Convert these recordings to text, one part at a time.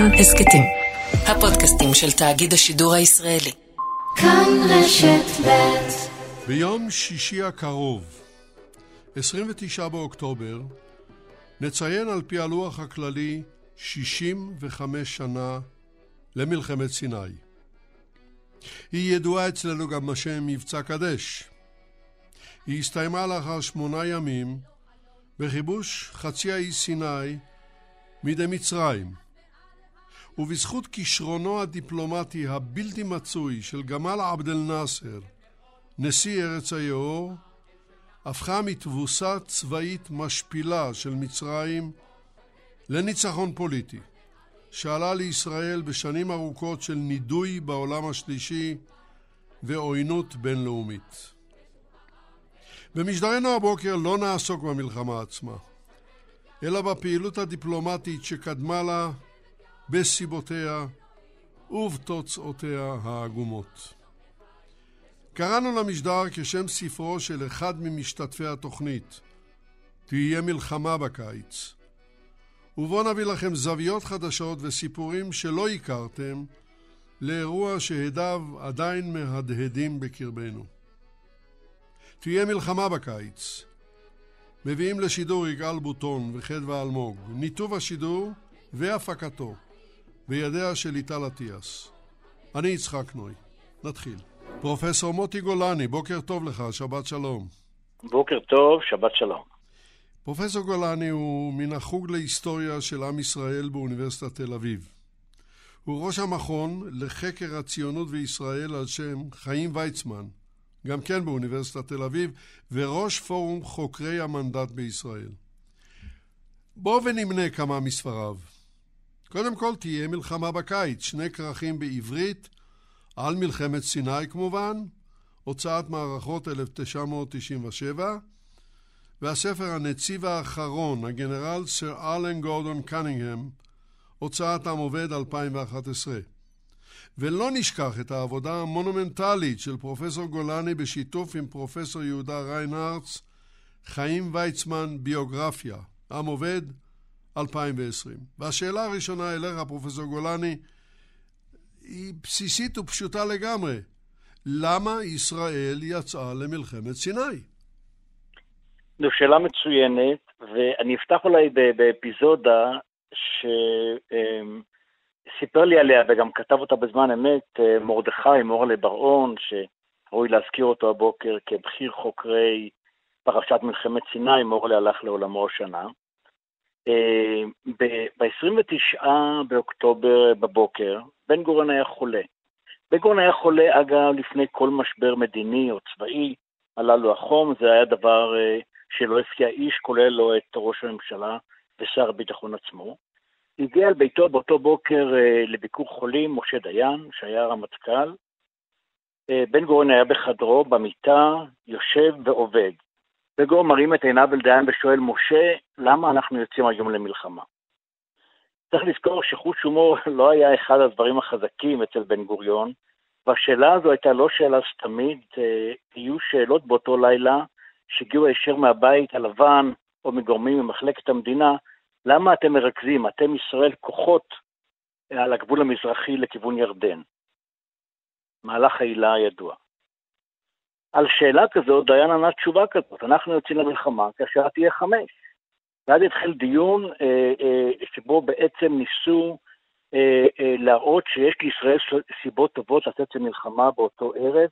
כאן הסכתים. הפודקאסטים של תאגיד השידור הישראלי. כאן רשת ב' ביום שישי הקרוב, 29 באוקטובר, נציין על פי הלוח הכללי 65 שנה למלחמת סיני. היא ידועה אצלנו גם בשם מבצע קדש. היא הסתיימה לאחר שמונה ימים בכיבוש חצי האי סיני מידי מצרים. ובזכות כישרונו הדיפלומטי הבלתי מצוי של גמל עבד אל-נאסר, נשיא ארץ היאור, הפכה מתבוסה צבאית משפילה של מצרים לניצחון פוליטי, שעלה לישראל בשנים ארוכות של נידוי בעולם השלישי ועוינות בינלאומית. במשדרנו הבוקר לא נעסוק במלחמה עצמה, אלא בפעילות הדיפלומטית שקדמה לה, בסיבותיה ובתוצאותיה העגומות. קראנו למשדר כשם ספרו של אחד ממשתתפי התוכנית, תהיה מלחמה בקיץ. ובואו נביא לכם זוויות חדשות וסיפורים שלא הכרתם לאירוע שהדיו עדיין מהדהדים בקרבנו. תהיה מלחמה בקיץ. מביאים לשידור יגאל בוטון וחדווה אלמוג. ניתוב השידור והפקתו בידיה של ליטל אטיאס. אני יצחק נוי. נתחיל. פרופסור מוטי גולני, בוקר טוב לך, שבת שלום. בוקר טוב, שבת שלום. פרופסור גולני הוא מן החוג להיסטוריה של עם ישראל באוניברסיטת תל אביב. הוא ראש המכון לחקר הציונות וישראל על שם חיים ויצמן, גם כן באוניברסיטת תל אביב, וראש פורום חוקרי המנדט בישראל. בואו ונמנה כמה מספריו. קודם כל תהיה מלחמה בקיץ, שני כרכים בעברית, על מלחמת סיני כמובן, הוצאת מערכות 1997, והספר הנציב האחרון, הגנרל סר אלן גורדון קנינגהם, הוצאת עם עובד 2011. ולא נשכח את העבודה המונומנטלית של פרופסור גולני בשיתוף עם פרופסור יהודה ריינהרץ, חיים ויצמן, ביוגרפיה, עם עובד, 2020. והשאלה הראשונה אליך, פרופסור גולני, היא בסיסית ופשוטה לגמרי. למה ישראל יצאה למלחמת סיני? זו שאלה מצוינת, ואני אפתח אולי באפיזודה ש... אמ, לי עליה וגם כתב אותה בזמן אמת אה, מרדכי מורלה בר-און, שראוי להזכיר אותו הבוקר כבכיר חוקרי פרשת מלחמת סיני, מורלה הלך לעולמו השנה. אה, ב-29 באוקטובר בבוקר, בן גורן היה חולה. בן גורן היה חולה, אגב, לפני כל משבר מדיני או צבאי, עלה לו החום, זה היה דבר אה, שלא הפתיע איש, כולל לו את ראש הממשלה ושר הביטחון עצמו. הגיע אל ביתו באותו בוקר אה, לביקור חולים משה דיין, שהיה רמטכ"ל. בן גורן היה בחדרו, במיטה, יושב ועובד. בן גורן מרים את עיניו אל דיין ושואל, משה, למה אנחנו יוצאים היום למלחמה? צריך לזכור שחוש הומור לא היה אחד הדברים החזקים אצל בן גוריון, והשאלה הזו הייתה לא שאלה סתמית, אה, יהיו שאלות באותו לילה שהגיעו הישר מהבית הלבן או מגורמים ממחלקת המדינה, למה אתם מרכזים, אתם ישראל, כוחות על הגבול המזרחי לכיוון ירדן? מהלך העילה הידוע. על שאלה כזאת דיין ענה תשובה כזאת, אנחנו יוצאים למלחמה כשהשעה תהיה חמש. ואז התחיל דיון אה, אה, שבו בעצם ניסו אה, אה, להראות שיש לישראל סיבות טובות לצאת למלחמה באותו ערב.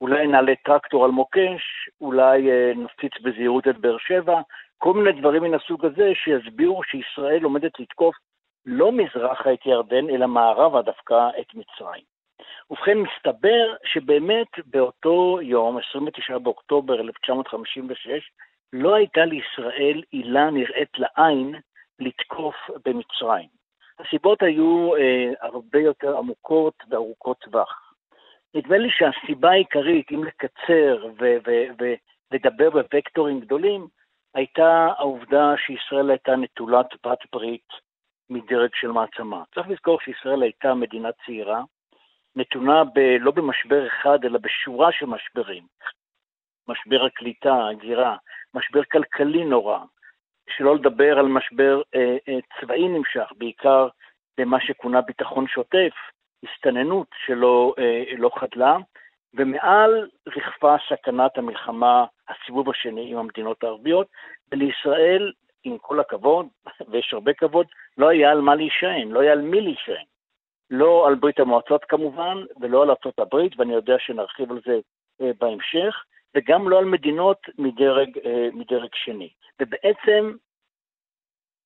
אולי נעלה טרקטור על מוקש, אולי אה, נפציץ בזהירות את באר שבע, כל מיני דברים מן הסוג הזה שיסבירו שישראל עומדת לתקוף לא מזרחה את ירדן, אלא מערבה דווקא את מצרים. ובכן, מסתבר שבאמת באותו יום, 29 באוקטובר 1956, לא הייתה לישראל עילה נראית לעין לתקוף במצרים. הסיבות היו אה, הרבה יותר עמוקות וארוכות טווח. נדמה לי שהסיבה העיקרית, אם לקצר ולדבר בוקטורים גדולים, הייתה העובדה שישראל הייתה נטולת בת ברית מדרג של מעצמה. צריך לזכור שישראל הייתה מדינה צעירה, נתונה ב, לא במשבר אחד, אלא בשורה של משברים. משבר הקליטה, ההגירה, משבר כלכלי נורא, שלא לדבר על משבר אה, אה, צבאי נמשך, בעיקר במה שכונה ביטחון שוטף, הסתננות שלא לא חדלה, ומעל ריחפה סכנת המלחמה, הסיבוב השני עם המדינות הערביות, ולישראל, עם כל הכבוד, ויש הרבה כבוד, לא היה על מה להישען, לא היה על מי להישען. לא על ברית המועצות כמובן, ולא על ארצות הברית, ואני יודע שנרחיב על זה אה, בהמשך, וגם לא על מדינות מדרג, אה, מדרג שני. ובעצם,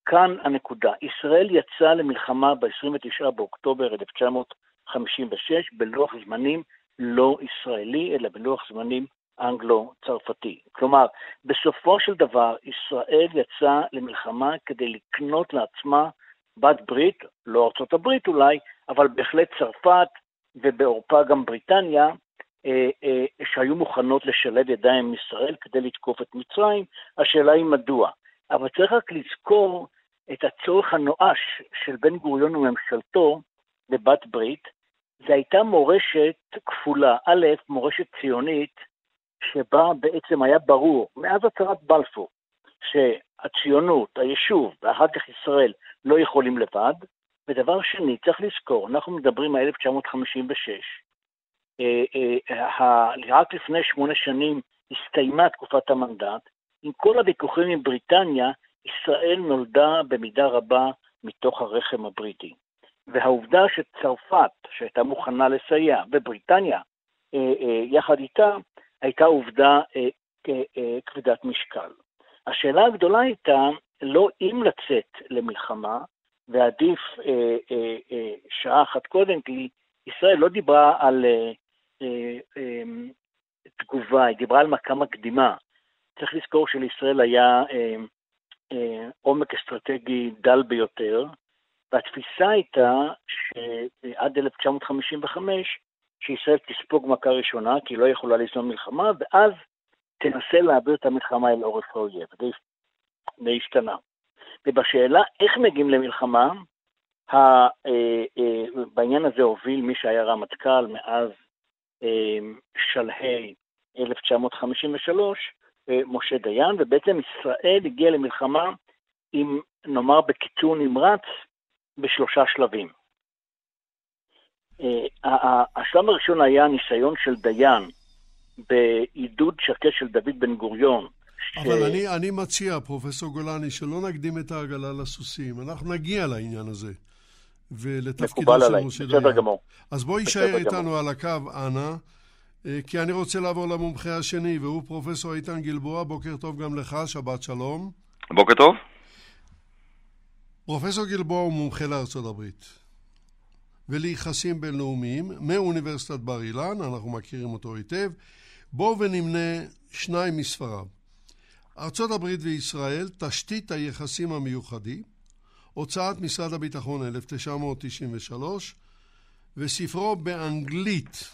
כאן הנקודה. ישראל יצאה למלחמה ב-29 באוקטובר 1956 בלוח זמנים לא ישראלי, אלא בלוח זמנים אנגלו-צרפתי. כלומר, בסופו של דבר, ישראל יצאה למלחמה כדי לקנות לעצמה בת ברית, לא ארצות הברית אולי, אבל בהחלט צרפת ובעורפה גם בריטניה, אה, אה, שהיו מוכנות לשלב ידיים עם ישראל כדי לתקוף את מצרים, השאלה היא מדוע. אבל צריך רק לזכור את הצורך הנואש של בן גוריון וממשלתו בבת ברית, זו הייתה מורשת כפולה. א', מורשת ציונית, שבה בעצם היה ברור, מאז הצהרת בלפור, שהציונות, היישוב ואחר כך ישראל לא יכולים לבד. ודבר שני, צריך לזכור, אנחנו מדברים על 1956. אה, אה, רק לפני שמונה שנים הסתיימה תקופת המנדט. עם כל הוויכוחים עם בריטניה, ישראל נולדה במידה רבה מתוך הרחם הבריטי. והעובדה שצרפת, שהייתה מוכנה לסייע, ובריטניה, אה, יחד איתה, הייתה עובדה כבדת משקל. השאלה הגדולה הייתה לא אם לצאת למלחמה, ועדיף שעה אחת קודם, כי ישראל לא דיברה על תגובה, היא דיברה על מכה מקדימה. צריך לזכור שלישראל היה עומק אסטרטגי דל ביותר, והתפיסה הייתה שעד 1955, שישראל תספוג מכה ראשונה, כי היא לא יכולה ליזום מלחמה, ואז תנסה להעביר את המלחמה אל עורף האויב. זה השתנה. ובשאלה איך מגיעים למלחמה, אה, אה, בעניין הזה הוביל מי שהיה רמטכ"ל מאז אה, שלהי 1953, משה דיין, ובעצם ישראל הגיעה למלחמה עם, נאמר בקיצור נמרץ, בשלושה שלבים. אה, השלב הראשון היה ניסיון של דיין בעידוד שקט של דוד בן גוריון. אבל ש... אני, אני מציע, פרופסור גולני, שלא נקדים את העגלה לסוסים. אנחנו נגיע לעניין הזה. ולתפקידו של משה דיין. בסדר גמור. אז בוא יישאר איתנו על הקו, אנא, אה, כי אני רוצה לעבור למומחה השני, והוא פרופסור איתן גלבוע. בוקר טוב גם לך, שבת שלום. בוקר טוב. פרופסור גלבוע הוא מומחה לארצות הברית וליחסים בינלאומיים מאוניברסיטת בר אילן, אנחנו מכירים אותו היטב. בואו ונמנה שניים מספריו. ארצות הברית וישראל, תשתית היחסים המיוחדים, הוצאת משרד הביטחון 1993, וספרו באנגלית,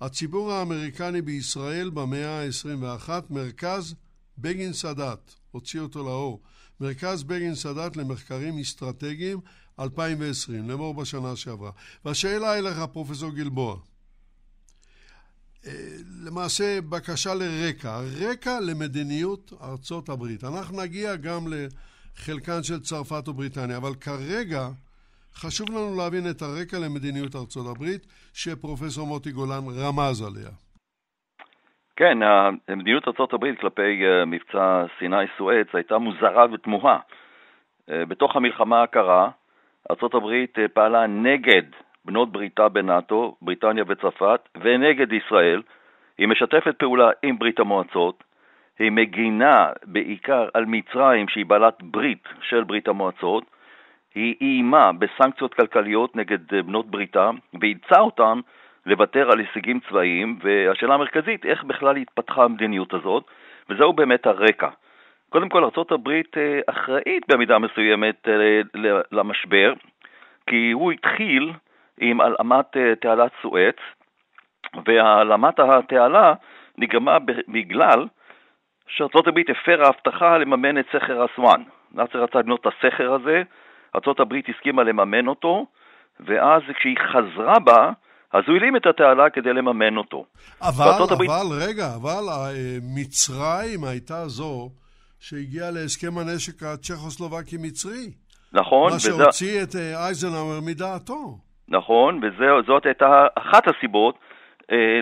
הציבור האמריקני בישראל במאה ה-21, מרכז בגין סאדאת, הוציא אותו לאור. מרכז בגין סאדאת למחקרים אסטרטגיים 2020, לאמור בשנה שעברה. והשאלה אליך, פרופסור גלבוע. למעשה בקשה לרקע, רקע למדיניות ארצות הברית. אנחנו נגיע גם לחלקן של צרפת ובריטניה, אבל כרגע חשוב לנו להבין את הרקע למדיניות ארצות הברית שפרופסור מוטי גולן רמז עליה. כן, מדיניות ארה"ב כלפי אה, מבצע סיני-סואץ הייתה מוזרה ותמוהה. אה, בתוך המלחמה הקרה, ארה"ב אה, פעלה נגד בנות בריתה בנאט"ו, בריטניה וצרפת, ונגד ישראל. היא משתפת פעולה עם ברית המועצות, היא מגינה בעיקר על מצרים שהיא בעלת ברית של ברית המועצות, היא איימה בסנקציות כלכליות נגד בנות בריתה, ואילצה אותן לוותר על הישגים צבאיים, והשאלה המרכזית, איך בכלל התפתחה המדיניות הזאת, וזהו באמת הרקע. קודם כל, ארה"ב אה, אחראית במידה מסוימת אה, למשבר, כי הוא התחיל עם הלאמת אה, תעלת סואץ, והעלמת התעלה נגרמה בגלל שארה"ב הפרה הבטחה לממן את סכר אסואן. נאצר רצה לבנות את הסכר הזה, ארה"ב הסכימה לממן אותו, ואז כשהיא חזרה בה, אז הוא הלאים את התעלה כדי לממן אותו. אבל, אבל, הברית... רגע, אבל אה, מצרים הייתה זו שהגיעה להסכם הנשק הצ'כוסלובקי-מצרי. נכון. מה שהוציא את אייזנהאואר מדעתו. נכון, וזאת הייתה אחת הסיבות אה,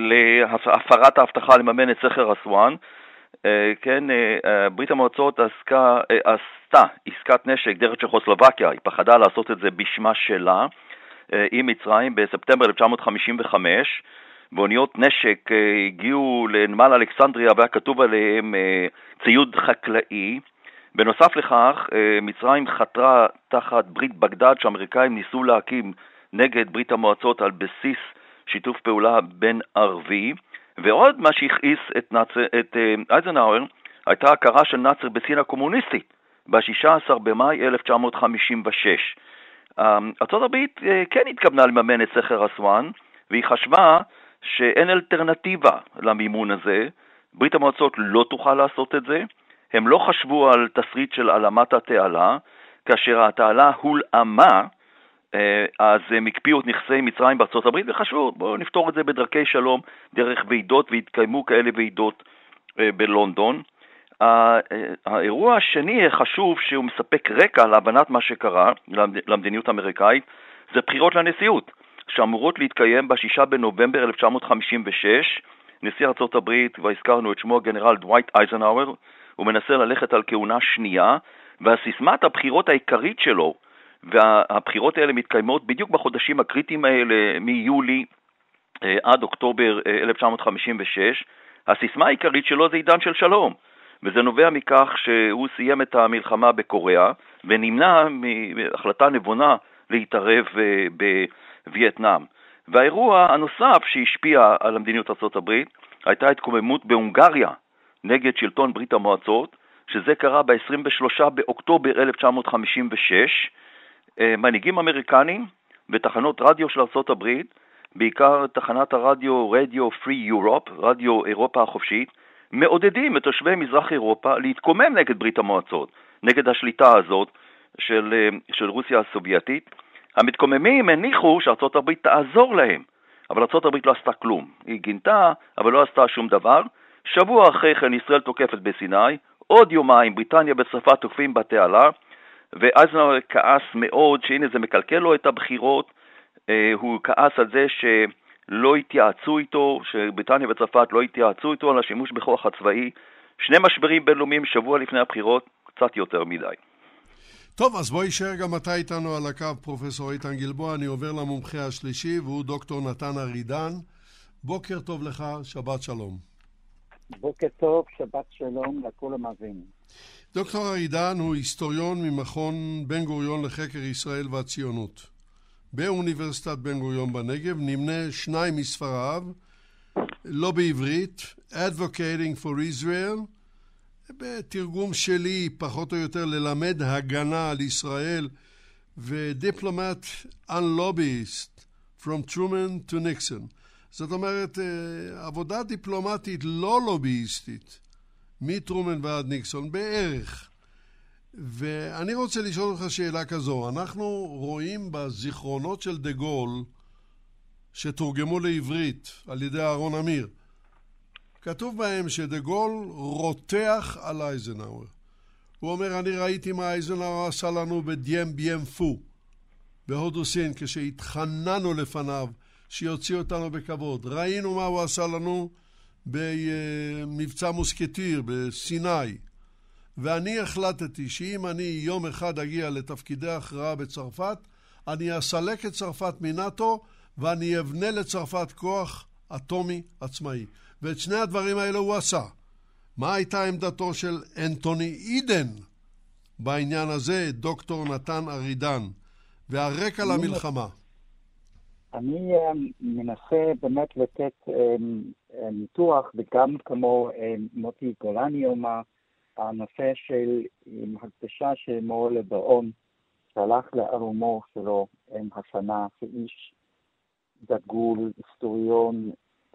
להפרת ההבטחה לממן את סכר אסואן. אה, כן, אה, אה, ברית המועצות עסקה, אה, עשתה עסקת נשק דרך צ'כוסלובקיה, היא פחדה לעשות את זה בשמה שלה, אה, עם מצרים בספטמבר 1955. ואוניות נשק אה, הגיעו לנמל אלכסנדריה והיה כתוב עליהם אה, ציוד חקלאי. בנוסף לכך, אה, מצרים חתרה תחת ברית בגדד שהאמריקאים ניסו להקים נגד ברית המועצות על בסיס שיתוף פעולה בין ערבי, ועוד מה שהכעיס את, נאצ... את אייזנהאואר הייתה הכרה של נאצר בסין הקומוניסטית ב-16 במאי 1956. ארה"ב כן התכוונה לממן את סכר אסואן, והיא חשבה שאין אלטרנטיבה למימון הזה, ברית המועצות לא תוכל לעשות את זה, הם לא חשבו על תסריט של העלמת התעלה, כאשר התעלה הולאמה, אה, אז הם הקפיאו את נכסי מצרים בארצות הברית וחשבו, בואו נפתור את זה בדרכי שלום, דרך ועידות, והתקיימו כאלה ועידות אה, בלונדון. האירוע השני החשוב שהוא מספק רקע להבנת מה שקרה למדיניות האמריקאית זה בחירות לנשיאות. שאמורות להתקיים ב-6 בנובמבר 1956. נשיא ארצות הברית, כבר הזכרנו את שמו הגנרל דווייט אייזנהאואר, הוא מנסה ללכת על כהונה שנייה, והסיסמת הבחירות העיקרית שלו, והבחירות האלה מתקיימות בדיוק בחודשים הקריטיים האלה, מיולי אה, עד אוקטובר 1956, אה, הסיסמה העיקרית שלו זה עידן של שלום, וזה נובע מכך שהוא סיים את המלחמה בקוריאה ונמנע מהחלטה נבונה להתערב אה, וייטנאם. והאירוע הנוסף שהשפיע על המדיניות ארה"ב הייתה התקוממות בהונגריה נגד שלטון ברית המועצות, שזה קרה ב-23 באוקטובר 1956. אה, מנהיגים אמריקנים בתחנות רדיו של ארה"ב, בעיקר תחנת הרדיו רדיו פרי יורופ, רדיו אירופה החופשית, מעודדים את תושבי מזרח אירופה להתקומם נגד ברית המועצות, נגד השליטה הזאת של, אה, של רוסיה הסובייטית. המתקוממים הניחו שארצות הברית תעזור להם, אבל ארצות הברית לא עשתה כלום. היא גינתה, אבל לא עשתה שום דבר. שבוע אחרי כן ישראל תוקפת בסיני, עוד יומיים בריטניה וצרפת תוקפים בתעלה, ואייזנר כעס מאוד שהנה זה מקלקל לו את הבחירות, אה, הוא כעס על זה שלא התייעצו איתו, שבריטניה וצרפת לא התייעצו איתו על השימוש בכוח הצבאי. שני משברים בינלאומיים שבוע לפני הבחירות, קצת יותר מדי. טוב, אז בוא יישאר גם אתה איתנו על הקו, פרופסור איתן גלבוע. אני עובר למומחה השלישי, והוא דוקטור נתן ארידן. בוקר טוב לך, שבת שלום. בוקר טוב, שבת שלום לכל המאזינים. דוקטור ארידן הוא היסטוריון ממכון בן גוריון לחקר ישראל והציונות. באוניברסיטת בן גוריון בנגב נמנה שניים מספריו, לא בעברית, Advocating for Israel בתרגום שלי, פחות או יותר, ללמד הגנה על ישראל, ודיפלומט unlobbyist, From Truman to Nixon. זאת אומרת, אה, עבודה דיפלומטית לא לובייסטית, מטרומן ועד ניקסון, בערך. ואני רוצה לשאול אותך שאלה כזו, אנחנו רואים בזיכרונות של דה גול, שתורגמו לעברית על ידי אהרון אמיר, כתוב בהם שדה גול רותח על אייזנהאואר. הוא אומר, אני ראיתי מה אייזנהאואר עשה לנו בדיים ביים פו, בהודו סין, כשהתחננו לפניו שיוציא אותנו בכבוד. ראינו מה הוא עשה לנו במבצע מוסקטיר בסיני. ואני החלטתי שאם אני יום אחד אגיע לתפקידי הכרעה בצרפת, אני אסלק את צרפת מנאט"ו ואני אבנה לצרפת כוח אטומי עצמאי. ואת שני הדברים האלה הוא עשה. מה הייתה עמדתו של אנטוני אידן בעניין הזה, דוקטור נתן ארידן, והרקע למלחמה? אני אה, מנסה באמת לתת אה, אה, ניתוח, וגם כמו מוטי גולני אומר, הנושא של הקדשה של מור לברון, שהלך לערומו שלו השנה, כאיש דגול, היסטוריון,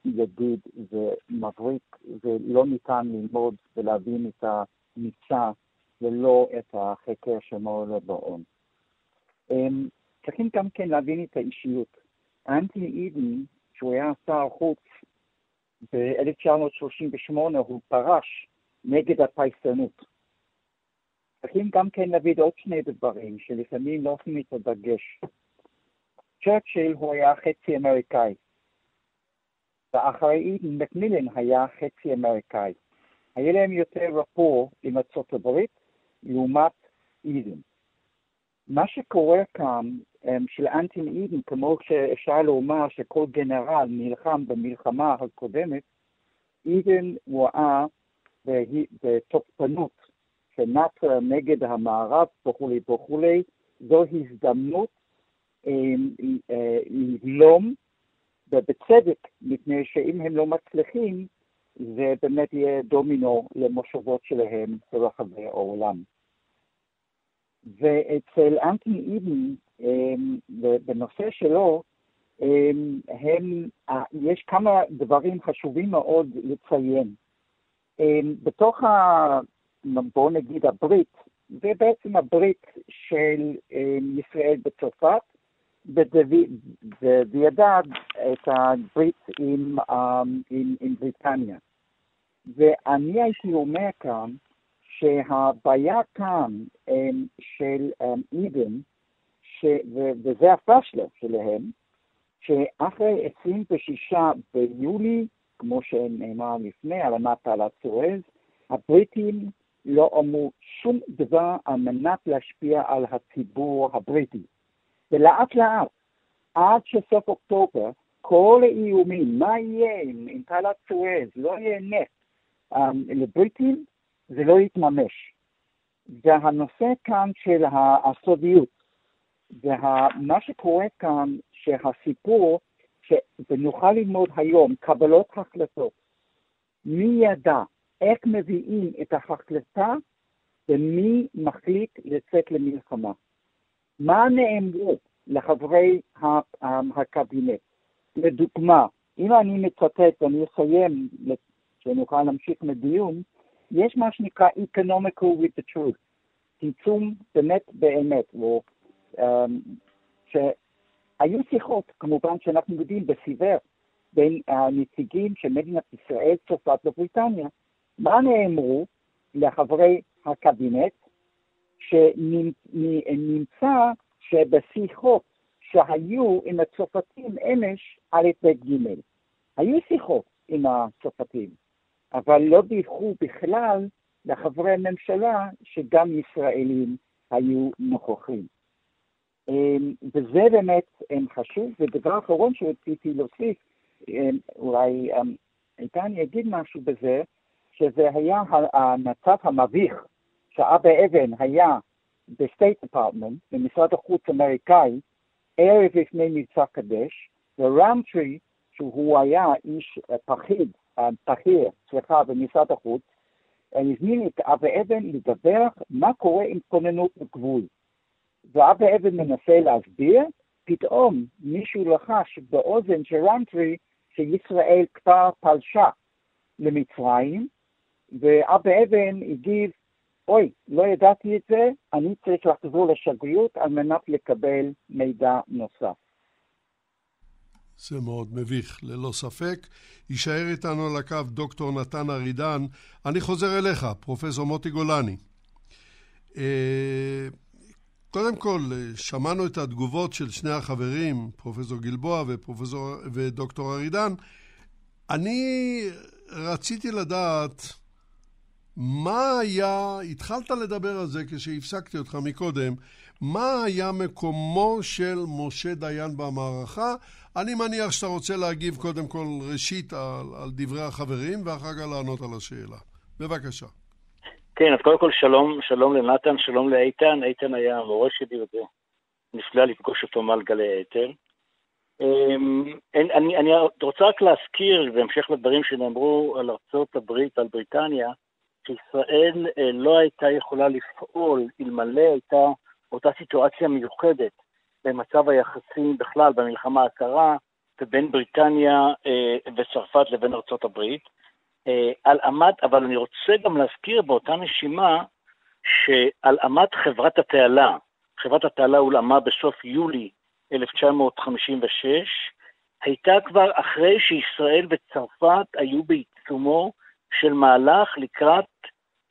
ידיד ומבריק, ולא ניתן ללמוד ולהבין את המצע ולא את החקר של מור לברון. אמ, צריכים גם כן להבין את האישיות. אנטוני אידן, שהוא היה שר חוץ ב-1938, הוא פרש נגד הפייסנות. צריכים גם כן להגיד עוד שני דברים שלפעמים לא עושים את הדגש. צ'רצ'יל הוא היה חצי אמריקאי, ואחרי מקמילן היה חצי אמריקאי. היה להם יותר רפור עם ארצות הברית לעומת אידן. מה שקורה כאן של אנטין אידן, כמו שאפשר לומר שכל גנרל נלחם במלחמה הקודמת, אידן ראה בתוקפנות של נאצר נגד המערב וכולי וכולי, זו הזדמנות אמ, אה, לבלום, ובצדק, מפני שאם הם לא מצליחים, זה באמת יהיה דומינו למושבות שלהם ברחבי העולם. ואצל אנטוני איבן, אמ, בנושא שלו, אמ, הם, יש כמה דברים חשובים מאוד לציין. אמ, בתוך, ה, בואו נגיד, הברית, זה בעצם הברית של ישראל בצרפת, וידע את הברית עם, עם, עם בריטניה. ואני הייתי אומר כאן, שהבעיה כאן um, של אידן, um, וזה הפשלה שלהם, שאחרי 26 ביולי, כמו שנאמר לפני, על ענת על הסואז, הבריטים לא אמרו שום דבר על מנת להשפיע על הציבור הבריטי. ולאט לאט, עד שסוף אוקטובר, כל האיומים, מה יהיה עם תעלת סואז, לא יהיה נפט, um, לבריטים, זה לא יתממש. והנושא כאן של הסודיות, ומה שקורה כאן, שהסיפור, ש... ונוכל ללמוד היום, קבלות החלטות, מי ידע איך מביאים את ההחלטה ומי מחליט לצאת למלחמה. מה נאמרו לחברי הקבינט? לדוגמה, אם אני מצטט ואני אסיים, שנוכל להמשיך מדיון, יש מה שנקרא economical with the truth, צמצום באמת באמת, או, um, שהיו שיחות, כמובן שאנחנו יודעים, בסיבר, בין הנציגים של מדינת ישראל, צרפת ובריטניה. מה נאמרו לחברי הקבינט? שנמצא שבשיחות שהיו עם הצרפתים אמש א' ב' ג', היו שיחות עם הצרפתים. אבל לא דיווחו בכלל לחברי הממשלה שגם ישראלים היו נוכחים. אמ, וזה באמת אמ, חשוב. ודבר אחרון שרציתי להוסיף, אמ, אולי איתן יגיד משהו בזה, שזה היה המצב המביך שאבא אבן היה ב State Department, במשרד החוץ האמריקאי, ערב לפני מבצע קדש, ורמטרי, שהוא היה איש אה, פקיד בכיר, סליחה, במשרד החוץ, הזמין את אבא אבן לדווח מה קורה עם כוננות הגבול. ואבא אבן מנסה להסביר, פתאום מישהו לחש באוזן של רנטרי שישראל כבר פלשה למצרים, ואבא אבן הגיב, אוי, לא ידעתי את זה, אני צריך לחזור לשגריות על מנת לקבל מידע נוסף. זה מאוד מביך, ללא ספק. יישאר איתנו על הקו דוקטור נתן ארידן. אני חוזר אליך, פרופסור מוטי גולני. אה, קודם כל, שמענו את התגובות של שני החברים, פרופסור גלבוע ופרופסור, ודוקטור ארידן. אני רציתי לדעת מה היה, התחלת לדבר על זה כשהפסקתי אותך מקודם, מה היה מקומו של משה דיין במערכה? אני מניח שאתה רוצה להגיב קודם כל ראשית על, על דברי החברים ואחר כך לענות על השאלה. בבקשה. כן, אז קודם כל שלום, שלום לנתן, שלום לאיתן. איתן היה המורה שלי וזה נפלא לפגוש אותו מעל גלי האתר. אמ, אני, אני רוצה רק להזכיר, בהמשך לדברים שנאמרו על ארצות הברית, על בריטניה, שישראל אה, לא הייתה יכולה לפעול אלמלא הייתה אותה סיטואציה מיוחדת במצב היחסים בכלל במלחמה הקרה ובין בריטניה אה, וצרפת לבין ארצות הברית. אה, על עמד, אבל אני רוצה גם להזכיר באותה נשימה שעל עמד חברת התעלה, חברת התעלה הולאמה בסוף יולי 1956, הייתה כבר אחרי שישראל וצרפת היו בעיצומו של מהלך לקראת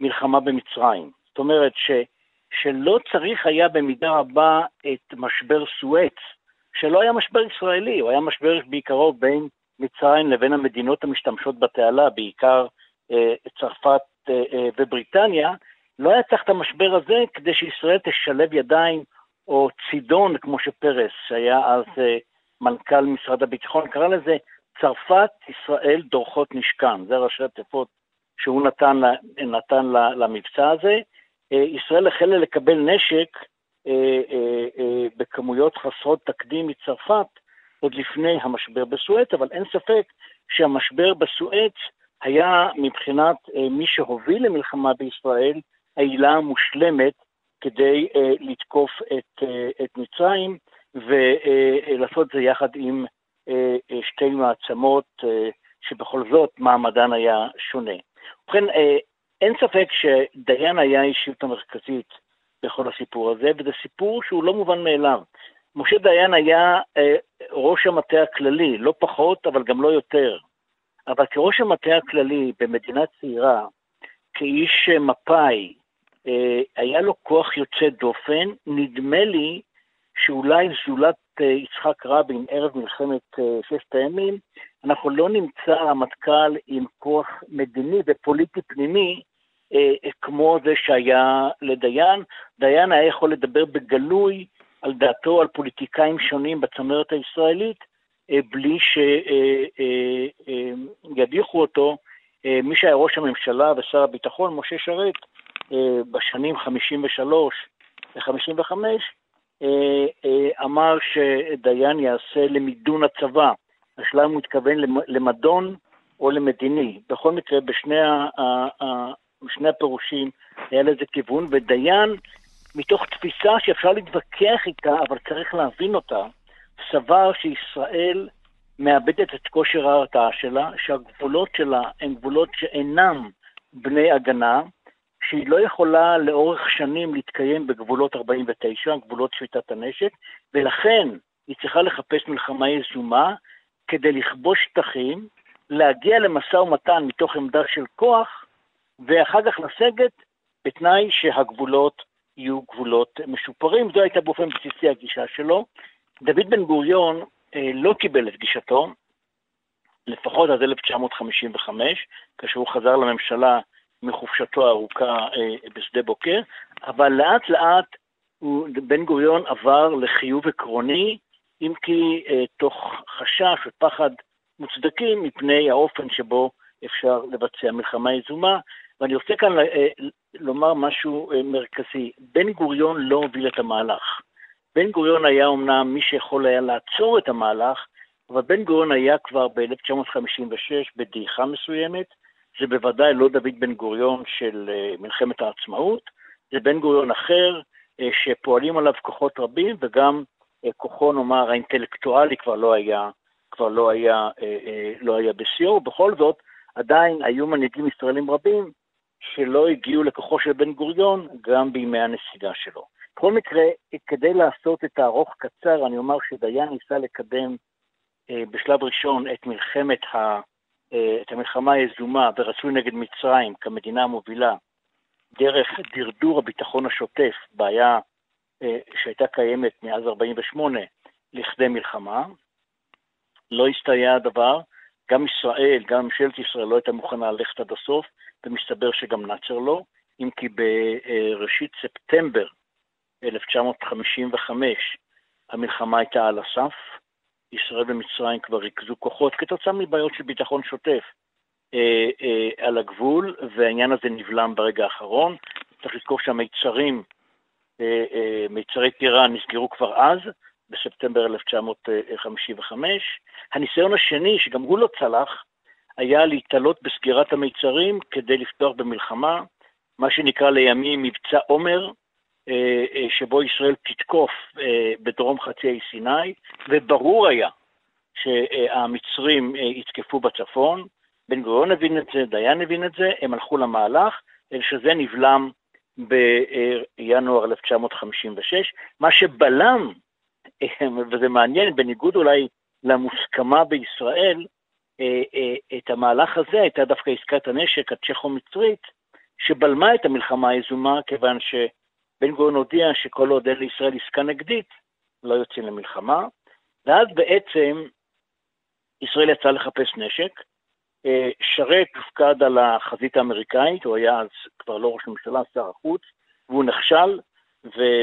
מלחמה במצרים. זאת אומרת ש... שלא צריך היה במידה רבה את משבר סואץ, שלא היה משבר ישראלי, הוא היה משבר בעיקרו בין מצרים לבין המדינות המשתמשות בתעלה, בעיקר אה, צרפת אה, אה, ובריטניה, לא היה צריך את המשבר הזה כדי שישראל תשלב ידיים, או צידון, כמו שפרס, שהיה אז אה, מנכ"ל משרד הביטחון, קרא לזה צרפת, ישראל, דורכות נשכן. זה ראשי התיבות שהוא נתן, נתן למבצע הזה. אה, ישראל החלה לקבל נשק אה, בכמויות חסרות תקדים מצרפת עוד לפני המשבר בסואץ, אבל אין ספק שהמשבר בסואץ היה מבחינת מי שהוביל למלחמה בישראל העילה המושלמת כדי לתקוף את, את מצרים ולעשות את זה יחד עם שתי מעצמות שבכל זאת מעמדן היה שונה. ובכן, אין ספק שדיין היה האישיות המרכזית בכל הסיפור הזה, וזה סיפור שהוא לא מובן מאליו. משה דיין היה uh, ראש המטה הכללי, לא פחות, אבל גם לא יותר. אבל כראש המטה הכללי במדינה צעירה, כאיש מפא"י, אה, היה לו כוח יוצא דופן, נדמה לי שאולי זולת אה, יצחק רבין ערב מלחמת אה, ששת הימים, אנחנו לא נמצא רמטכ"ל עם כוח מדיני ופוליטי פנימי כמו זה שהיה לדיין. דיין היה יכול לדבר בגלוי על דעתו על פוליטיקאים שונים בצמרת הישראלית, בלי שידיחו אותו. מי שהיה ראש הממשלה ושר הביטחון, משה שרת, אה, בשנים 53 ו-55, אה, אה, אמר שדיין יעשה למידון הצבא. השלב הוא התכוון למדון או למדיני. בכל מקרה, בשני, בשני הפירושים היה לזה כיוון, ודיין, מתוך תפיסה שאפשר להתווכח איתה, אבל צריך להבין אותה, סבר שישראל מאבדת את כושר ההרתעה שלה, שהגבולות שלה הם גבולות שאינם בני הגנה, שהיא לא יכולה לאורך שנים להתקיים בגבולות 49, גבולות שביתת הנשק, ולכן היא צריכה לחפש מלחמה יזומה כדי לכבוש שטחים, להגיע למשא ומתן מתוך עמדה של כוח, ואחר כך לסגת בתנאי שהגבולות יהיו גבולות משופרים. זו הייתה באופן בסיסי הגישה שלו. דוד בן גוריון אה, לא קיבל את גישתו, לפחות עד 1955, כאשר הוא חזר לממשלה מחופשתו הארוכה אה, בשדה בוקר, אבל לאט לאט בן גוריון עבר לחיוב עקרוני, אם כי אה, תוך חשש ופחד מוצדקים מפני האופן שבו אפשר לבצע מלחמה יזומה. ואני רוצה כאן אה, לומר משהו מרכזי. בן גוריון לא הוביל את המהלך. בן גוריון היה אומנם מי שיכול היה לעצור את המהלך, אבל בן גוריון היה כבר ב-1956 בדעיכה מסוימת, זה בוודאי לא דוד בן גוריון של אה, מלחמת העצמאות, זה בן גוריון אחר אה, שפועלים עליו כוחות רבים וגם אה, כוחו, נאמר, האינטלקטואלי כבר לא היה, כבר לא היה, לא היה בשיאו, ובכל זאת עדיין היו מנהיגים ישראלים רבים שלא הגיעו לכוחו של בן גוריון גם בימי הנסיגה שלו. בכל מקרה, כדי לעשות את הארוך קצר, אני אומר שדיין ניסה לקדם בשלב ראשון את מלחמת ה... אה, את המלחמה היזומה ורצוי נגד מצרים כמדינה המובילה דרך דרדור הביטחון השוטף, בעיה אה, שהייתה קיימת מאז 48' לכדי מלחמה. לא הסתייע הדבר, גם ישראל, גם ממשלת ישראל לא הייתה מוכנה ללכת עד הסוף, ומסתבר שגם נאצר לא, אם כי בראשית ספטמבר 1955 המלחמה הייתה על הסף, ישראל ומצרים כבר ריכזו כוחות כתוצאה מבעיות של ביטחון שוטף אה, אה, על הגבול, והעניין הזה נבלם ברגע האחרון. צריך לזכור שהמיצרים, אה, אה, מיצרי טירה נסגרו כבר אז, בספטמבר 1955. הניסיון השני, שגם הוא לא צלח, היה להתעלות בסגירת המיצרים כדי לפתוח במלחמה, מה שנקרא לימים מבצע עומר, אה, אה, שבו ישראל תתקוף אה, בדרום חצי האי סיני, וברור היה שהמצרים יתקפו בצפון. בן גוריון הבין את זה, דיין הבין את זה, הם הלכו למהלך, אלא שזה נבלם בינואר 1956. מה שבלם, וזה מעניין, בניגוד אולי למוסכמה בישראל, את המהלך הזה הייתה דווקא עסקת הנשק הצ'כו-מצרית, שבלמה את המלחמה היזומה, כיוון ש... בן גוריון הודיע שכל עוד אין לישראל עסקה נגדית, לא יוצאים למלחמה, ואז בעצם ישראל יצאה לחפש נשק. אה, שרת הופקד על החזית האמריקאית, הוא היה אז כבר לא ראש הממשלה, שר החוץ, והוא נכשל,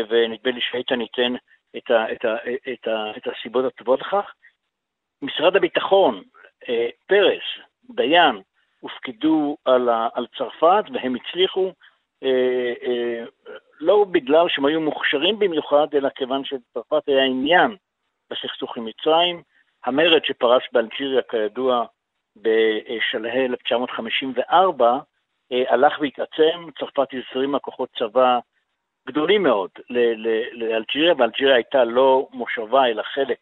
ונדמה לי שאיתן ייתן את, ה- את, ה- את, ה- את הסיבות הטובות לכך. משרד הביטחון, אה, פרס, דיין, הופקדו על, ה- על צרפת, והם הצליחו אה, אה, לא בגלל שהם היו מוכשרים במיוחד, אלא כיוון שצרפת היה עניין בסכסוך עם מצרים. המרד שפרש באלג'יריה, כידוע, בשלהי 1954, אה, הלך והתעצם, צרפת הזרימה כוחות צבא גדולים מאוד לאלג'יריה, ואלג'יריה הייתה לא מושבה אלא חלק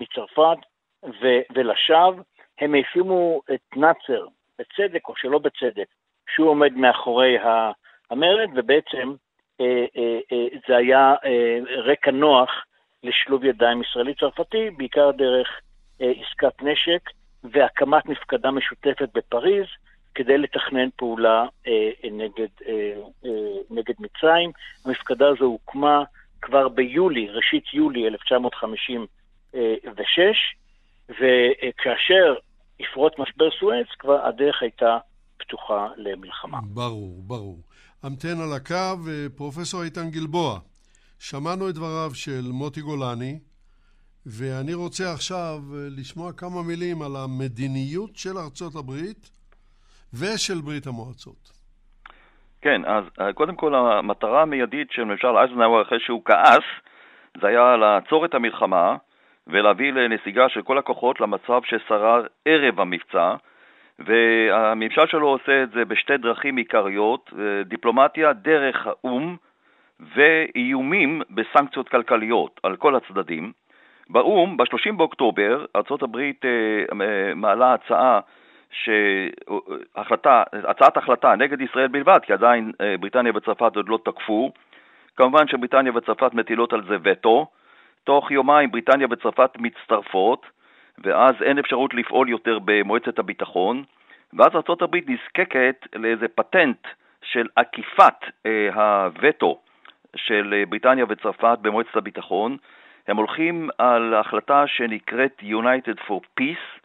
מצרפת, ו- ולשווא הם האשימו את נאצר, בצדק או שלא בצדק, שהוא עומד מאחורי המרד, ובעצם אה, אה, אה, זה היה רקע נוח לשילוב ידיים ישראלי-צרפתי, בעיקר דרך עסקת נשק והקמת מפקדה משותפת בפריז, כדי לתכנן פעולה נגד, נגד מצרים. המפקדה הזו הוקמה כבר ביולי, ראשית יולי 1956, וכאשר יפרוץ משבר סואץ, כבר הדרך הייתה פתוחה למלחמה. ברור, ברור. המתן על הקו, פרופסור איתן גלבוע. שמענו את דבריו של מוטי גולני, ואני רוצה עכשיו לשמוע כמה מילים על המדיניות של ארצות הברית ושל ברית המועצות. כן, אז קודם כל המטרה המיידית של ממשל אייזנהאואר אחרי שהוא כעס, זה היה לעצור את המלחמה ולהביא לנסיגה של כל הכוחות למצב ששרר ערב המבצע, והממשל שלו עושה את זה בשתי דרכים עיקריות, אה, דיפלומטיה דרך האו"ם ואיומים בסנקציות כלכליות על כל הצדדים. באו"ם, ב-30 באוקטובר, ארה"ב אה, מעלה הצעה שהחלטה, הצעת החלטה נגד ישראל בלבד, כי עדיין אה, בריטניה וצרפת עוד לא תקפו. כמובן שבריטניה וצרפת מטילות על זה וטו. תוך יומיים בריטניה וצרפת מצטרפות, ואז אין אפשרות לפעול יותר במועצת הביטחון, ואז ארה"ב נזקקת לאיזה פטנט של עקיפת אה, הווטו של אה, בריטניה וצרפת במועצת הביטחון. הם הולכים על החלטה שנקראת United for Peace,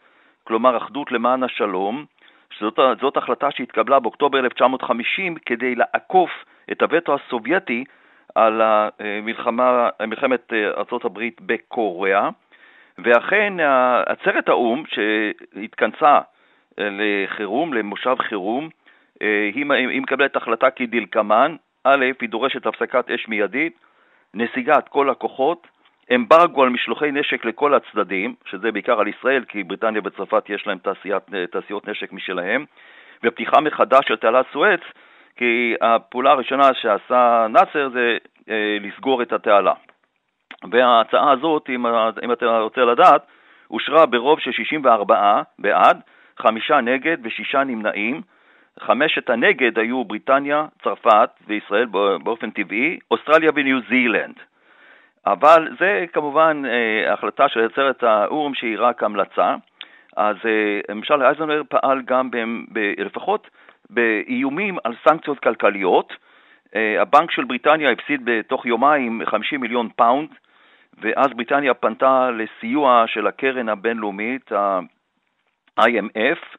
כלומר אחדות למען השלום, שזאת החלטה שהתקבלה באוקטובר 1950 כדי לעקוף את הווטו הסובייטי על המלחמה, מלחמת אה, ארה"ב בקוריאה, ואכן עצרת האו"ם שהתכנסה אה, לחירום, למושב חירום, אה, היא, היא מקבלת החלטה כדלקמן, א', היא דורשת הפסקת אש מיידית, נסיגת כל הכוחות, אמברגו על משלוחי נשק לכל הצדדים, שזה בעיקר על ישראל, כי בריטניה וצרפת יש להם תעשיית, תעשיות נשק משלהם, ופתיחה מחדש של תעלת סואץ, כי הפעולה הראשונה שעשה נאצר זה אה, לסגור את התעלה. וההצעה הזאת, אם, אם אתה רוצה לדעת, אושרה ברוב של 64 בעד, חמישה נגד ושישה נמנעים. חמשת הנגד היו בריטניה, צרפת וישראל באופן טבעי, אוסטרליה וניו זילנד. אבל זה כמובן אה, החלטה של עצרת האו"ם שהיא רק המלצה. אז אה, ממשל אייזנהאואר פעל גם ב, ב, לפחות באיומים על סנקציות כלכליות. אה, הבנק של בריטניה הפסיד בתוך יומיים 50 מיליון pound, ואז בריטניה פנתה לסיוע של הקרן הבינלאומית, ה-IMF,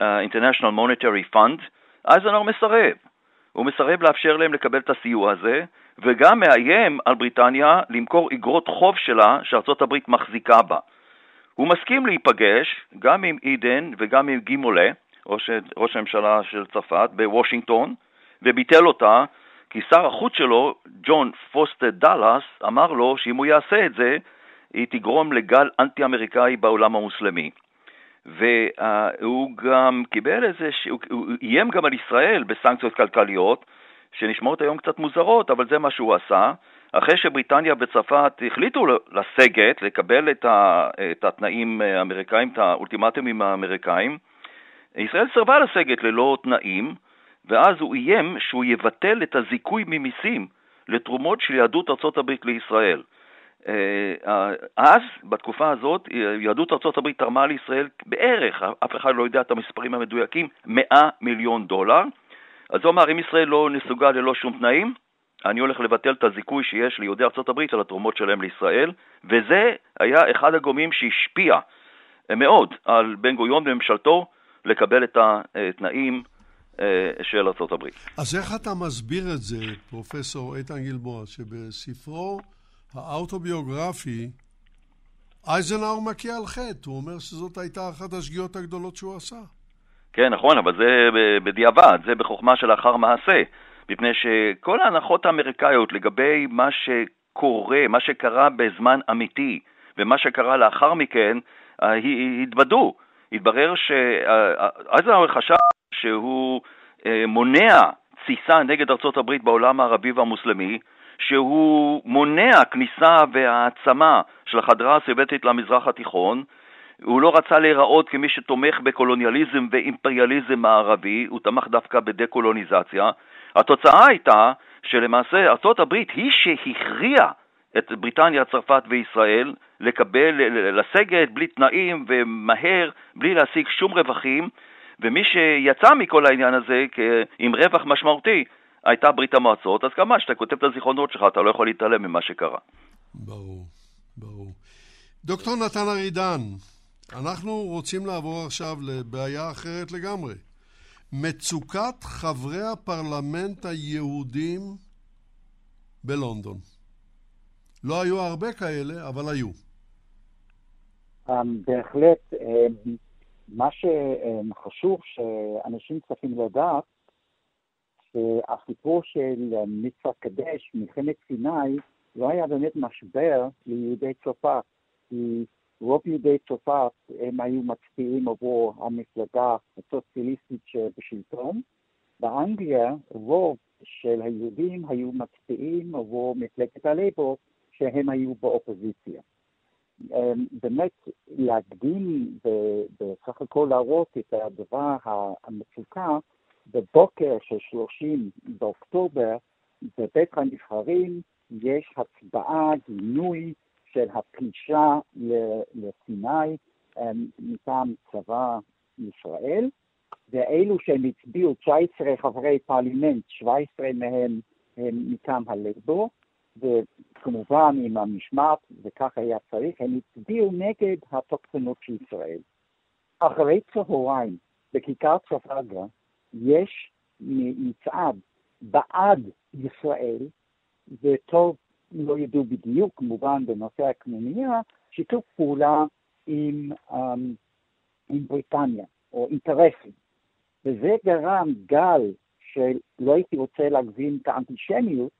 International Monetary Fund, אייזנהאואר מסרב. הוא מסרב לאפשר להם לקבל את הסיוע הזה, וגם מאיים על בריטניה למכור אגרות חוב שלה שארצות הברית מחזיקה בה. הוא מסכים להיפגש גם עם אידן וגם עם גימולה, ראש, ראש הממשלה של צרפת, בוושינגטון, וביטל אותה, כי שר החוץ שלו, ג'ון פוסטר דאלאס, אמר לו שאם הוא יעשה את זה, היא תגרום לגל אנטי-אמריקאי בעולם המוסלמי. והוא גם קיבל איזה, הוא איים גם על ישראל בסנקציות כלכליות, שנשמעות היום קצת מוזרות, אבל זה מה שהוא עשה. אחרי שבריטניה וצרפת החליטו לסגת, לקבל את, ה, את התנאים האמריקאים, את האולטימטומים האמריקאים, ישראל סרבה לסגת ללא תנאים, ואז הוא איים שהוא יבטל את הזיכוי ממיסים לתרומות של יהדות ארצות הברית לישראל. אה, אז, בתקופה הזאת, יהדות ארצות הברית תרמה לישראל בערך, אף אחד לא יודע את המספרים המדויקים, 100 מיליון דולר. אז הוא אמר, אם ישראל לא נסוגה ללא שום תנאים, אני הולך לבטל את הזיכוי שיש ליהודי הברית על התרומות שלהם לישראל, וזה היה אחד הגורמים שהשפיע מאוד על בן גוריון וממשלתו לקבל את התנאים אה, של הברית. אז איך אתה מסביר את זה, פרופסור איתן גלבוע, שבספרו האוטוביוגרפי אייזנהאור מכה על חטא, הוא אומר שזאת הייתה אחת השגיאות הגדולות שהוא עשה. כן, נכון, אבל זה בדיעבד, זה בחוכמה שלאחר מעשה. מפני שכל ההנחות האמריקאיות לגבי מה שקורה, מה שקרה בזמן אמיתי, ומה שקרה לאחר מכן, אה, התבדו. התברר שאייזנהאואר חשב שהוא אה, מונע תסיסה נגד ארצות הברית בעולם הערבי והמוסלמי, שהוא מונע כניסה והעצמה של החדרה הסובייטית למזרח התיכון, הוא לא רצה להיראות כמי שתומך בקולוניאליזם ואימפריאליזם מערבי, הוא תמך דווקא בדה-קולוניזציה. התוצאה הייתה שלמעשה ארצות הברית היא שהכריעה את בריטניה, צרפת וישראל לקבל, לסגת בלי תנאים ומהר, בלי להשיג שום רווחים, ומי שיצא מכל העניין הזה עם רווח משמעותי הייתה ברית המועצות, אז כמובן שאתה כותב את הזיכרונות שלך, אתה לא יכול להתעלם ממה שקרה. ברור, ברור. דוקטור נתן ארידן, אנחנו רוצים לעבור עכשיו לבעיה אחרת לגמרי. מצוקת חברי הפרלמנט היהודים בלונדון. לא היו הרבה כאלה, אבל היו. אמ, בהחלט, אמ, מה שחשוב שאנשים צריכים לדעת, שהסיפור של מצווה קדש, מלחמת סיני, לא היה באמת משבר ליהודי צרפת, כי רוב יהודי צרפת הם היו מצביעים עבור המפלגה הסוציאליסטית שבשלטון. באנגליה רוב של היהודים היו מצביעים עבור מפלגת הלייבור שהם היו באופוזיציה. אמ, באמת להקדים ובסך הכל להראות את הדבר המצוקה בבוקר של 30 באוקטובר בבית הנבחרים יש הצבעה, גינוי של הפלישה לסיני מטעם צבא ישראל, ואלו שהם הצביעו, 19 חברי פרלמנט, 17 מהם הם מטעם הלייבור, וכמובן עם המשמעת, וכך היה צריך, הם הצביעו נגד התוקפנות של ישראל. אחרי צהריים, בכיכר טרפלגר, יש מצעד בעד ישראל, וטוב לא ידעו בדיוק, כמובן, בנושא הקנוניה, שיתוף פעולה עם, um, עם בריטניה, או אינטרסים. וזה גרם גל של, לא הייתי רוצה להגזים את האנטישמיות,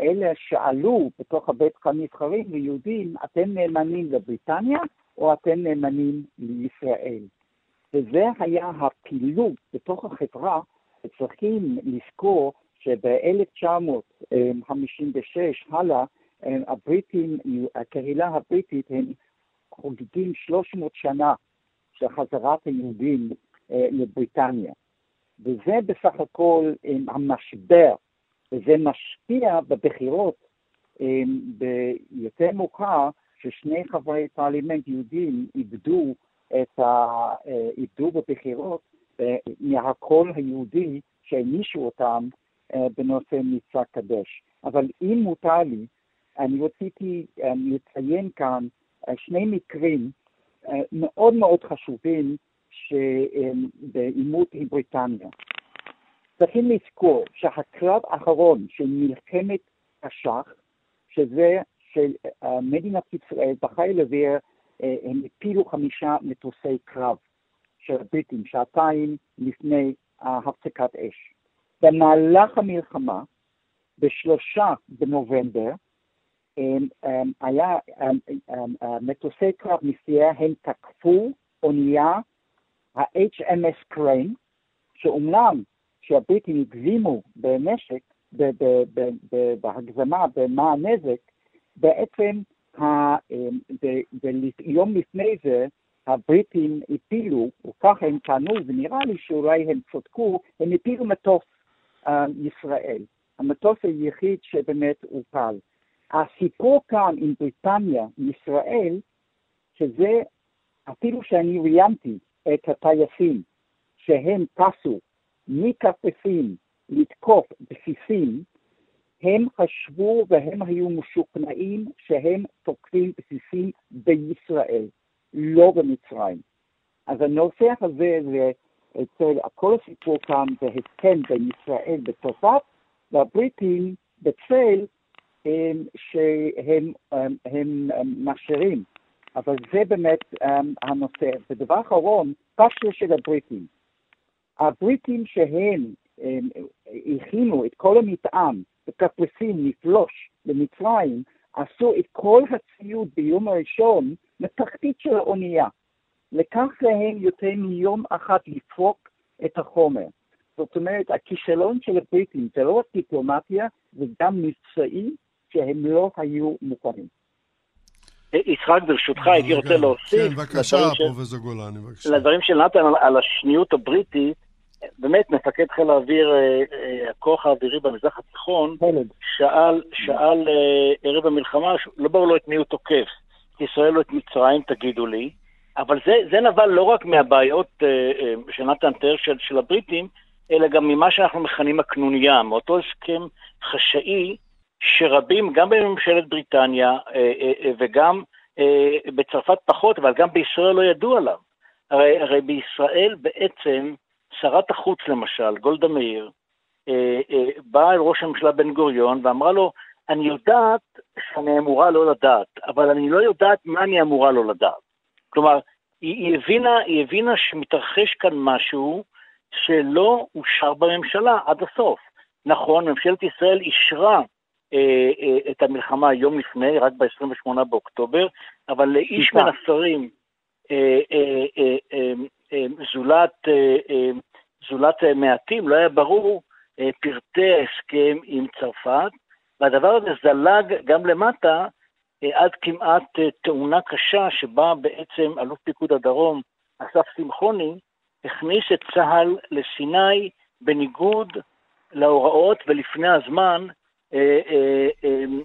אלה שאלו בתוך הבית הנבחרים ליהודים, אתם נאמנים לבריטניה או אתם נאמנים לישראל? וזה היה הפילוג בתוך החברה, וצריכים לזכור שב-1956 הלאה, הבריטים, הקהילה הבריטית, הם חוגגים 300 שנה של חזרת היהודים אה, לבריטניה. וזה בסך הכל המשבר, וזה משפיע בבחירות ביותר מאוחר, ששני חברי פרלימנט יהודים איבדו, את ה... אה, איבדו בבחירות אה, מהקול היהודי שהענישו אותם אה, בנושא מצווה קדש. אבל אם מותר לי, אני רציתי אה, לציין כאן אה, שני מקרים מאוד מאוד חשובים בעימות עם בריטניה. צריכים לזכור שהקרב האחרון של מלחמת השח, שזה של מדינת ישראל בחיל אוויר, הם הפילו חמישה מטוסי קרב של הבריטים, שעתיים לפני הפסקת אש. במהלך המלחמה, בשלושה בנובמבר, היה מטוסי קרב נסיעה, הם תקפו אונייה, ה-HMS קריין, שאומנם שהבריטים הגזימו בנשק, בהגזמה, במה הנזק, בעצם יום לפני זה הבריטים הפילו, ככה הם טענו, ונראה לי שאולי הם צדקו, הם הפילו מטוס ישראל. המטוס היחיד שבאמת הופל. הסיפור כאן עם בריטניה, ישראל, שזה אפילו שאני ראיינתי את הטייסים שהם טסו מקפריסין לתקוף בסיסים, הם חשבו והם היו משוכנעים שהם תוקפים בסיסים בישראל, לא במצרים. אז הנושא הזה זה אצל כל הסיפור כאן זה הסכם בין ישראל וצרפת והבריטים בצל שהם הם, הם, הם מאשרים. אבל זה באמת הנושא. ודבר אחרון, פשלה של הבריטים. הבריטים שהם הכינו את כל המטען בקפריסין לפלוש למצרים, עשו את כל הציוד ביום הראשון לתחתית של האונייה. לקח להם יותר מיום אחד לפרוק את החומר. זאת אומרת, הכישלון של הבריטים זה לא רק דיפלומטיה, זה גם מבצעי שהם לא היו מוכנים. יצחק, ברשותך, הייתי רוצה להוסיף... כן, בבקשה, פרופסור גולני, בבקשה. לדברים של נתן על השניות הבריטית, באמת, מפקד חיל האוויר, אה, אה, הכוח האווירי במזרח התיכון, שאל, שאל אה, ערב המלחמה, לא ברור לו את מי הוא תוקף, ישראל או את מצרים, תגידו לי, אבל זה, זה נבל לא רק מהבעיות שנתן תיאר של, של הבריטים, אלא גם ממה שאנחנו מכנים הקנוניה, מאותו הסכם חשאי שרבים, גם בממשלת בריטניה וגם בצרפת פחות, אבל גם בישראל לא ידעו עליו. הרי, הרי בישראל בעצם שרת החוץ למשל, גולדה מאיר, אה, אה, באה אל ראש הממשלה בן גוריון ואמרה לו, אני יודעת שאני אמורה לא לדעת, אבל אני לא יודעת מה אני אמורה לא לדעת. כלומר, היא, היא, הבינה, היא הבינה שמתרחש כאן משהו שלא אושר בממשלה עד הסוף. נכון, ממשלת ישראל אישרה אה, אה, את המלחמה יום לפני, רק ב-28 באוקטובר, אבל לאיש מן השרים, אה, אה, אה, אה, אה, זולת, אה, אה, זולת מעטים, לא היה ברור פרטי ההסכם עם צרפת, והדבר הזה זלג גם למטה עד כמעט תאונה קשה שבה בעצם אלוף פיקוד הדרום, אסף שמחוני, הכניס את צה"ל לסיני בניגוד להוראות ולפני הזמן,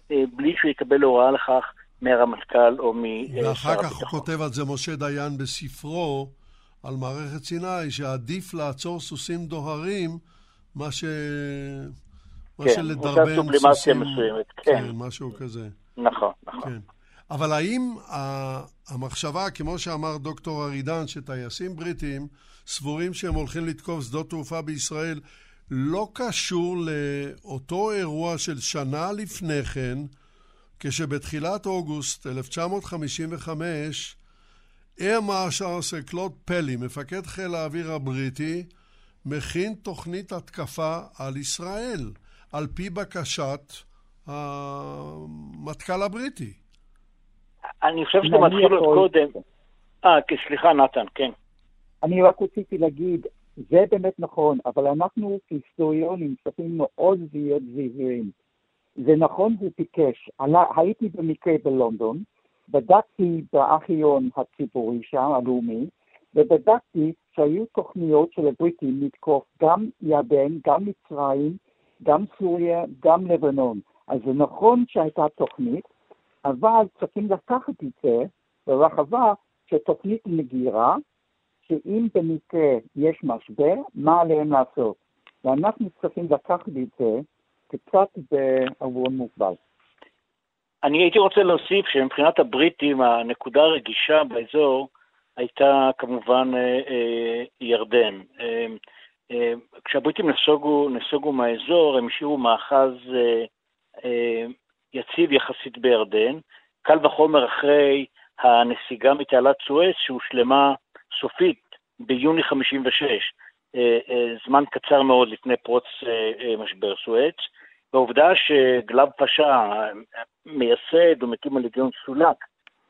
בלי שהוא יקבל הוראה לכך מהרמטכ"ל או משר. ואחר כך הוא כותב על זה משה דיין בספרו, על מערכת סיני, שעדיף לעצור סוסים דוהרים, מה ש... כן, מה שלדרבן סוסים... מסוימת, כן. כן, משהו כזה. נכון. כן. אבל האם המחשבה, כמו שאמר דוקטור ארידן, שטייסים בריטים סבורים שהם הולכים לתקוף שדות תעופה בישראל, לא קשור לאותו אירוע של שנה לפני כן, כשבתחילת אוגוסט 1955 איר מרשל של קלוד פלי, מפקד חיל האוויר הבריטי, מכין תוכנית התקפה על ישראל, על פי בקשת המטכ"ל הבריטי. אני חושב שאתה מתחיל עוד קודם. אה, סליחה, נתן, כן. אני רק רציתי להגיד, זה באמת נכון, אבל אנחנו כהיסטוריונים צריכים מאוד להיות זהירים. זה נכון, הוא ביקש. הייתי במקרה בלונדון, בדקתי בארכיון הציבורי שם, הלאומי, ובדקתי שהיו תוכניות של הבריטים לתקוף גם ירדן, גם מצרים, גם סוריה, גם לבנון. אז זה נכון שהייתה תוכנית, אבל צריכים לקחת את זה ברחבה שתוכנית מגירה, שאם במקרה יש משבר, מה עליהם לעשות? ואנחנו צריכים לקחת את זה קצת בעוון מוגבל. אני הייתי רוצה להוסיף שמבחינת הבריטים הנקודה הרגישה באזור הייתה כמובן אה, אה, ירדן. אה, כשהבריטים נסוגו, נסוגו מהאזור, הם השאירו מאחז יציב יחסית בירדן, קל וחומר אחרי הנסיגה מתעלת סואץ שהושלמה סופית ביוני 56, זמן קצר מאוד לפני פרוץ משבר סואץ. והעובדה שגלב פשע, מייסד ומקים הלגיון סולק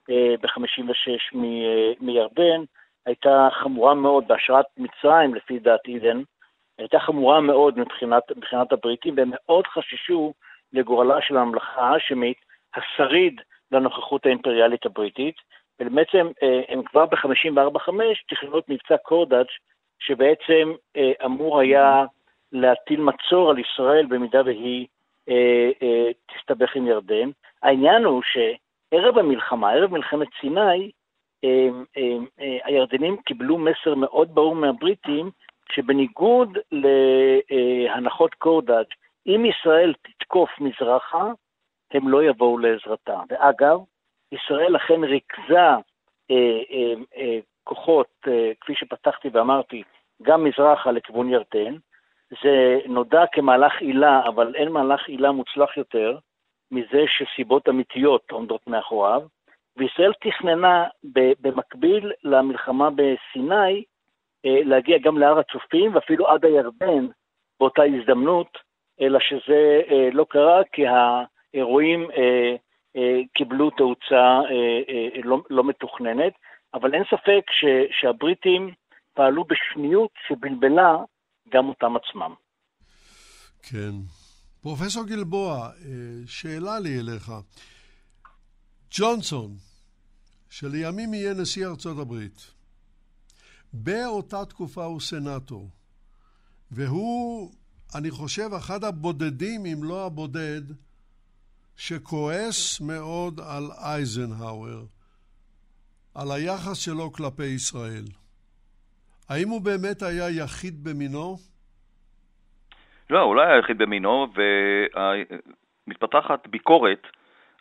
אה, ב-56 אה, מירדן, הייתה חמורה מאוד בהשראת מצרים, לפי דעת אידן, הייתה חמורה מאוד מבחינת, מבחינת הבריטים, והם מאוד חששו לגורלה של הממלכה האשמית, השריד לנוכחות האימפריאלית הבריטית, ובעצם אה, הם כבר ב-54-5 תכננו את מבצע קורדאג' שבעצם אמור היה להטיל מצור על ישראל במידה והיא אה, אה, תסתבך עם ירדן. העניין הוא שערב המלחמה, ערב מלחמת סיני, אה, אה, אה, הירדנים קיבלו מסר מאוד ברור מהבריטים, שבניגוד להנחות קורדאג', אם ישראל תתקוף מזרחה, הם לא יבואו לעזרתה. ואגב, ישראל אכן ריכזה אה, אה, אה, כוחות, אה, כפי שפתחתי ואמרתי, גם מזרחה לכיוון ירדן. זה נודע כמהלך עילה, אבל אין מהלך עילה מוצלח יותר מזה שסיבות אמיתיות עומדות מאחוריו. וישראל תכננה במקביל למלחמה בסיני אה, להגיע גם להר הצופים ואפילו עד הירדן באותה הזדמנות, אלא שזה אה, לא קרה כי האירועים קיבלו תאוצה לא, לא מתוכננת, אבל אין ספק ש, שהבריטים פעלו בשניות שבלבלה גם אותם עצמם. כן. פרופסור גלבוע, שאלה לי אליך. ג'ונסון, שלימים יהיה נשיא ארצות הברית, באותה תקופה הוא סנאטור, והוא, אני חושב, אחד הבודדים, אם לא הבודד, שכועס מאוד על אייזנהאואר, על היחס שלו כלפי ישראל. האם הוא באמת היה יחיד במינו? לא, הוא לא היה יחיד במינו, ומתפתחת ביקורת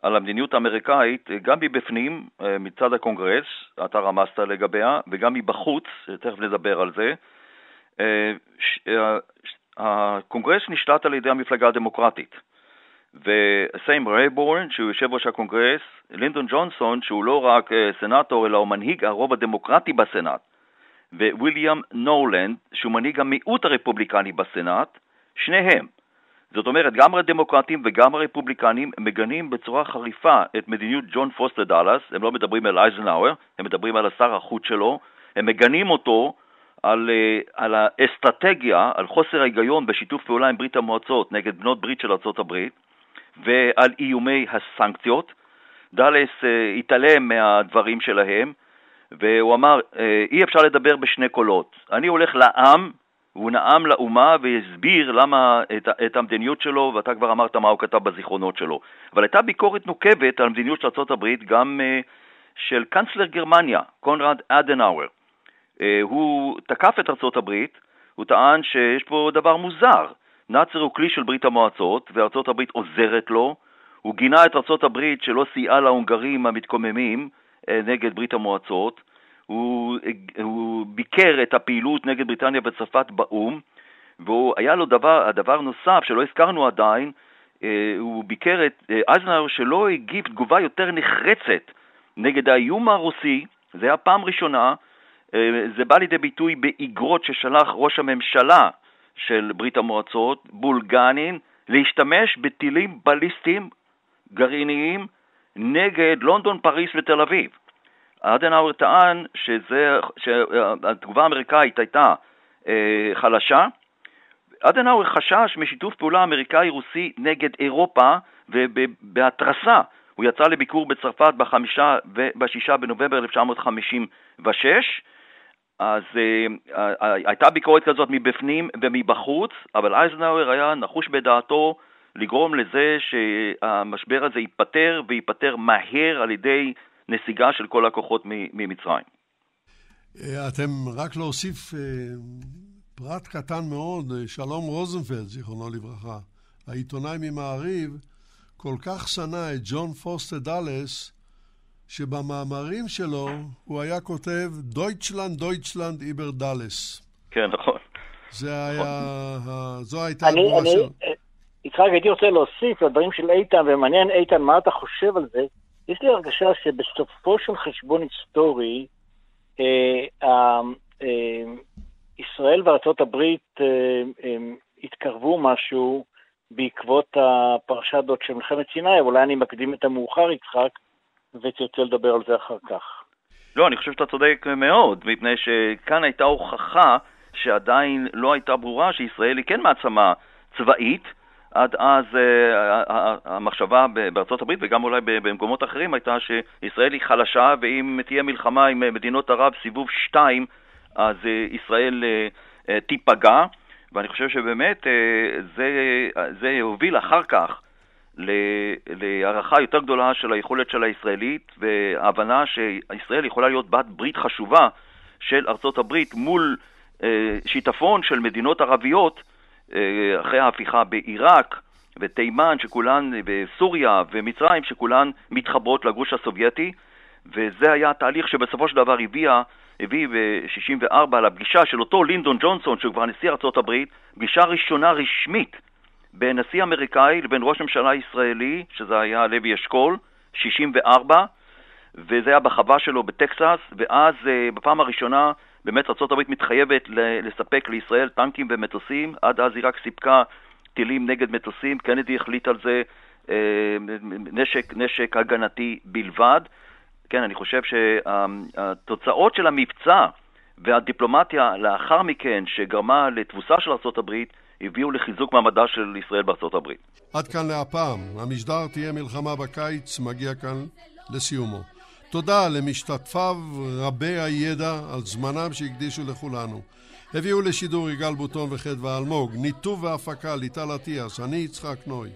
על המדיניות האמריקאית גם מבפנים, אה, מצד הקונגרס, אתה רמזת לגביה, וגם מבחוץ, תכף נדבר על זה. אה, אה, הקונגרס נשלט על ידי המפלגה הדמוקרטית. וסם רייבורן, שהוא יושב ראש הקונגרס, לינדון ג'ונסון, שהוא לא רק סנאטור, אלא הוא מנהיג הרוב הדמוקרטי בסנאט, וויליאם נורלנד, שהוא מנהיג המיעוט הרפובליקני בסנאט, שניהם זאת אומרת, גם הדמוקרטים וגם הרפובליקנים מגנים בצורה חריפה את מדיניות ג'ון פוסטר דאלאס, הם לא מדברים על אייזנהאואר, הם מדברים על השר החוץ שלו, הם מגנים אותו על, אה, על האסטרטגיה, על חוסר ההיגיון בשיתוף פעולה עם ברית המועצות נגד בנות ברית של ארה"ב ועל איומי הסנקציות. דאלאס אה, התעלם מהדברים שלהם והוא אמר, אה, אי אפשר לדבר בשני קולות. אני הולך לעם הוא נאם לאומה והסביר למה את, את המדיניות שלו, ואתה כבר אמרת מה הוא כתב בזיכרונות שלו. אבל הייתה ביקורת נוקבת על המדיניות של ארה"ב גם של קאנצלר גרמניה, קונרד אדנאואר. Uh, הוא תקף את ארה"ב, הוא טען שיש פה דבר מוזר. נאצר הוא כלי של ברית המועצות, וארה"ב עוזרת לו. הוא גינה את ארה"ב שלא סייעה להונגרים המתקוממים uh, נגד ברית המועצות. הוא, הוא ביקר את הפעילות נגד בריטניה וצרפת באו"ם, והיה לו דבר, הדבר נוסף שלא הזכרנו עדיין, אה, הוא ביקר את אה, אייזנהאואר שלא הגיב תגובה יותר נחרצת נגד האיום הרוסי, זה היה פעם ראשונה, אה, זה בא לידי ביטוי באיגרות ששלח ראש הממשלה של ברית המועצות, בולגנין, להשתמש בטילים בליסטיים גרעיניים נגד לונדון, פריס ותל אביב. אדנאואר טען שזה, שהתגובה האמריקאית הייתה אה, חלשה. אדנאואר חשש משיתוף פעולה אמריקאי-רוסי נגד אירופה ובהתרסה. הוא יצא לביקור בצרפת בחמישה ובשישה בנובמבר 1956, אז אה, אה, הייתה ביקורת כזאת מבפנים ומבחוץ, אבל אייזנאואר היה נחוש בדעתו לגרום לזה שהמשבר הזה ייפתר וייפתר מהר על ידי נסיגה של כל הכוחות ממצרים. אה, אתם רק להוסיף אה, פרט קטן מאוד, אה, שלום רוזנפלד, זיכרונו לברכה, העיתונאי ממעריב, כל כך שנא את ג'ון פוסטר דאלס, שבמאמרים שלו הוא היה כותב דויטשלנד, דויטשלנד, איבר דאלס. כן, נכון. זה היה, נכון. זו הייתה התגובה שלו. יצחק, הייתי רוצה להוסיף לדברים של איתן, ומעניין, איתן, מה אתה חושב על זה? יש לי הרגשה שבסופו של חשבון היסטורי, אה, אה, ישראל וארצות הברית אה, אה, התקרבו משהו בעקבות הפרשה הזאת של מלחמת סיני, אולי אני מקדים את המאוחר, יצחק, ותרצה לדבר על זה אחר כך. לא, אני חושב שאתה צודק מאוד, מפני שכאן הייתה הוכחה שעדיין לא הייתה ברורה שישראל היא כן מעצמה צבאית, עד אז uh, המחשבה בארצות הברית וגם אולי במקומות אחרים הייתה שישראל היא חלשה ואם תהיה מלחמה עם מדינות ערב סיבוב 2 אז uh, ישראל תיפגע ואני חושב שבאמת זה, זה הוביל אחר כך להערכה יותר גדולה של היכולת של הישראלית והבנה שישראל יכולה להיות בת ברית חשובה של ארצות הברית מול uh, שיטפון של מדינות ערביות אחרי ההפיכה בעיראק ותימן שכולן, וסוריה ומצרים שכולן מתחברות לגוש הסובייטי, וזה היה התהליך שבסופו של דבר הביאה הביא ב-64 לפגישה של אותו לינדון ג'ונסון, שהוא כבר נשיא הברית, פגישה ראשונה רשמית בין נשיא אמריקאי לבין ראש ממשלה ישראלי, שזה היה לוי אשכול, 64, וזה היה בחווה שלו בטקסס, ואז אה, בפעם הראשונה באמת ארה"ב מתחייבת לספק לישראל טנקים ומטוסים, עד אז היא רק סיפקה טילים נגד מטוסים, קנדי החליט על זה אה, נשק, נשק הגנתי בלבד. כן, אני חושב שהתוצאות של המבצע והדיפלומטיה לאחר מכן, שגרמה לתבוסה של ארה"ב, הביאו לחיזוק מעמדה של ישראל בארצות הברית. עד כאן להפעם. המשדר תהיה מלחמה בקיץ, מגיע כאן לסיומו. תודה למשתתפיו רבי הידע על זמנם שהקדישו לכולנו. הביאו לשידור יגאל בוטון וחדווה אלמוג, ניתוב והפקה ליטל אטיאס, אני יצחק נוי.